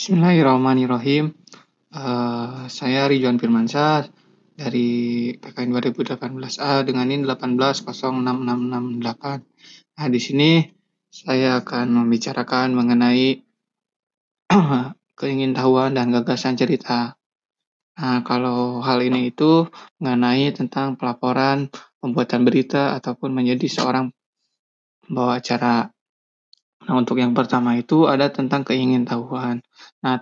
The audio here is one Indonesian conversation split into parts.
Bismillahirrahmanirrahim. Uh, saya Ridwan Firmansyah dari PKN 2018A dengan NIM 1806668. Nah, di sini saya akan membicarakan mengenai keingintahuan dan gagasan cerita. Nah, kalau hal ini itu mengenai tentang pelaporan, pembuatan berita, ataupun menjadi seorang pembawa acara. Nah, untuk yang pertama itu ada tentang keingintahuan. Nah,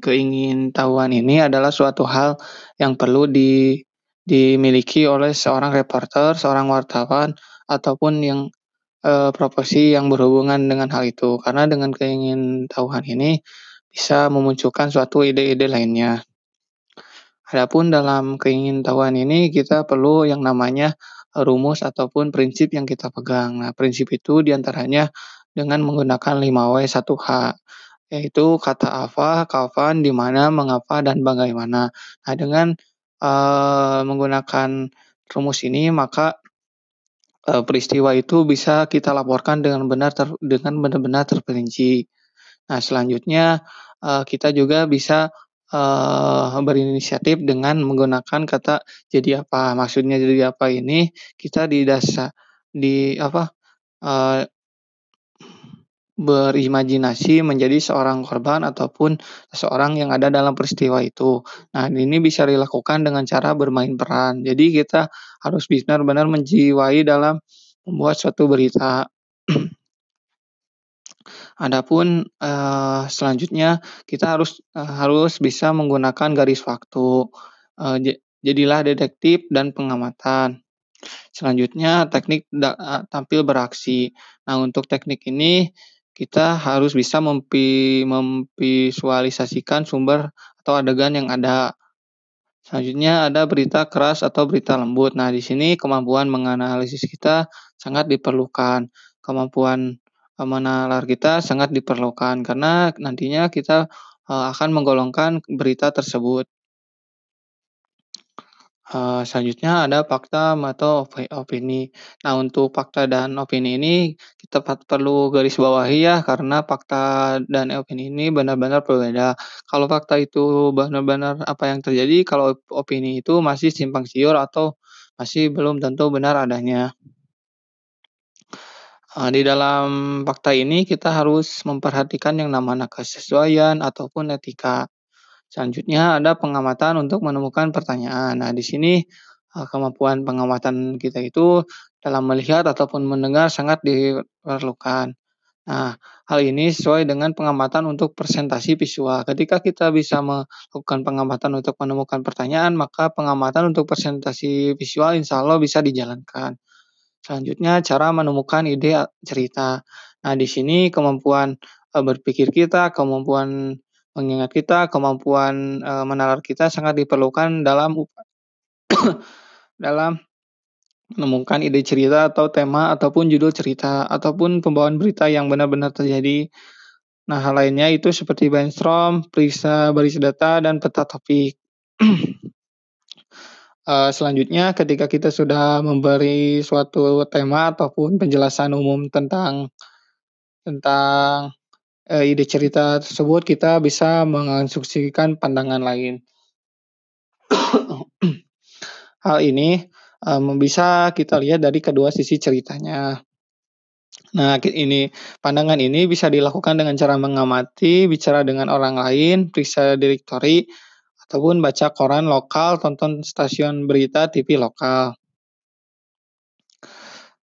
keingintahuan ini adalah suatu hal yang perlu di, dimiliki oleh seorang reporter, seorang wartawan, ataupun yang e, profesi yang berhubungan dengan hal itu. Karena dengan keingintahuan ini bisa memunculkan suatu ide-ide lainnya. Adapun dalam keingintahuan ini kita perlu yang namanya rumus ataupun prinsip yang kita pegang. Nah, prinsip itu di antaranya dengan menggunakan 5W1H, yaitu kata apa, kapan, di mana, mengapa, dan bagaimana. Nah, dengan uh, menggunakan rumus ini, maka uh, peristiwa itu bisa kita laporkan dengan benar ter, dengan benar-benar terperinci. Nah, selanjutnya uh, kita juga bisa uh, berinisiatif dengan menggunakan kata jadi apa. Maksudnya jadi apa ini kita di dasar di apa uh, berimajinasi menjadi seorang korban ataupun seorang yang ada dalam peristiwa itu. Nah, ini bisa dilakukan dengan cara bermain peran. Jadi kita harus benar-benar menjiwai dalam membuat suatu berita. Adapun uh, selanjutnya kita harus uh, harus bisa menggunakan garis waktu. Uh, jadilah detektif dan pengamatan. Selanjutnya teknik tampil beraksi. Nah, untuk teknik ini kita harus bisa mempi memvisualisasikan sumber atau adegan yang ada. Selanjutnya ada berita keras atau berita lembut. Nah, di sini kemampuan menganalisis kita sangat diperlukan. Kemampuan menalar kita sangat diperlukan karena nantinya kita uh, akan menggolongkan berita tersebut. Uh, selanjutnya ada fakta atau opini. Nah, untuk fakta dan opini ini kita perlu garis bawahi ya karena fakta dan opini ini benar-benar berbeda. Kalau fakta itu benar-benar apa yang terjadi, kalau opini itu masih simpang siur atau masih belum tentu benar adanya. Uh, di dalam fakta ini kita harus memperhatikan yang namanya kesesuaian ataupun etika. Selanjutnya ada pengamatan untuk menemukan pertanyaan. Nah, di sini uh, kemampuan pengamatan kita itu dalam melihat ataupun mendengar sangat diperlukan. Nah, hal ini sesuai dengan pengamatan untuk presentasi visual. Ketika kita bisa melakukan pengamatan untuk menemukan pertanyaan, maka pengamatan untuk presentasi visual insya Allah bisa dijalankan. Selanjutnya cara menemukan ide cerita. Nah, di sini kemampuan e, berpikir kita, kemampuan mengingat kita, kemampuan e, menalar kita sangat diperlukan dalam dalam menemukan ide cerita atau tema ataupun judul cerita ataupun pembawaan berita yang benar-benar terjadi. Nah, hal lainnya itu seperti brainstorm, periksa baris data, dan peta topik. Uh, selanjutnya ketika kita sudah memberi suatu tema ataupun penjelasan umum tentang tentang, uh, ide cerita tersebut, kita bisa menginstruksikan pandangan lain. Hal ini, um, bisa kita lihat dari kedua sisi ceritanya. Nah, ini pandangan ini bisa dilakukan dengan cara mengamati, bicara dengan orang lain, periksa direktori, ataupun baca koran lokal, tonton stasiun berita TV lokal.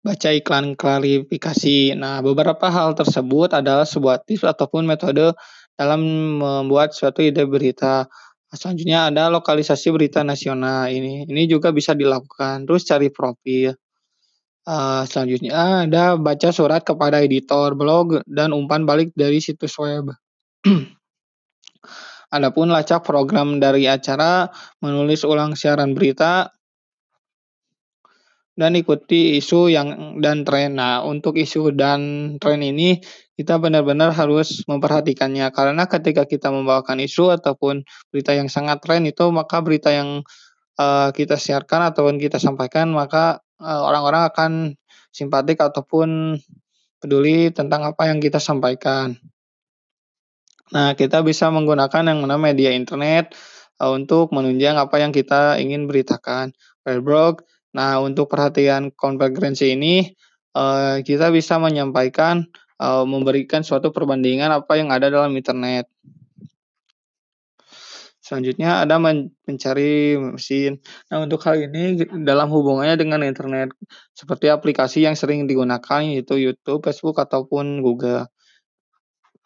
Baca iklan klarifikasi. Nah, beberapa hal tersebut adalah sebuah tips ataupun metode dalam membuat suatu ide berita. Selanjutnya ada lokalisasi berita nasional. Ini ini juga bisa dilakukan. Terus cari profil. Uh, selanjutnya ada baca surat kepada editor blog dan umpan balik dari situs web. Adapun lacak program dari acara menulis ulang siaran berita dan ikuti isu yang dan tren. Nah, untuk isu dan tren ini kita benar-benar harus memperhatikannya karena ketika kita membawakan isu ataupun berita yang sangat tren itu maka berita yang uh, kita siarkan ataupun kita sampaikan maka uh, orang-orang akan simpatik ataupun peduli tentang apa yang kita sampaikan. Nah, kita bisa menggunakan yang namanya media internet, eee, untuk menunjang apa yang kita ingin beritakan. Berblog, nah untuk perhatian konvergensi ini, eee, kita bisa menyampaikan, eee, memberikan suatu perbandingan apa yang ada dalam internet. Selanjutnya ada men mencari mesin. Nah, untuk hal ini dalam hubungannya dengan internet, seperti aplikasi yang sering digunakan yaitu YouTube, Facebook, ataupun Google.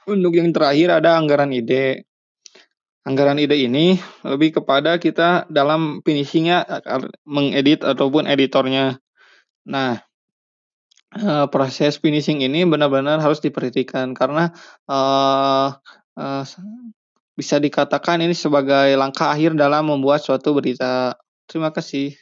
Untuk yang terakhir ada anggaran ide. Anggaran ide ini lebih kepada kita dalam finishing-nya, mengedit ataupun editornya. Nah, eee, proses finishing ini benar-benar harus diperhatikan karena, eee, bisa dikatakan ini sebagai langkah akhir dalam membuat suatu berita. Terima kasih.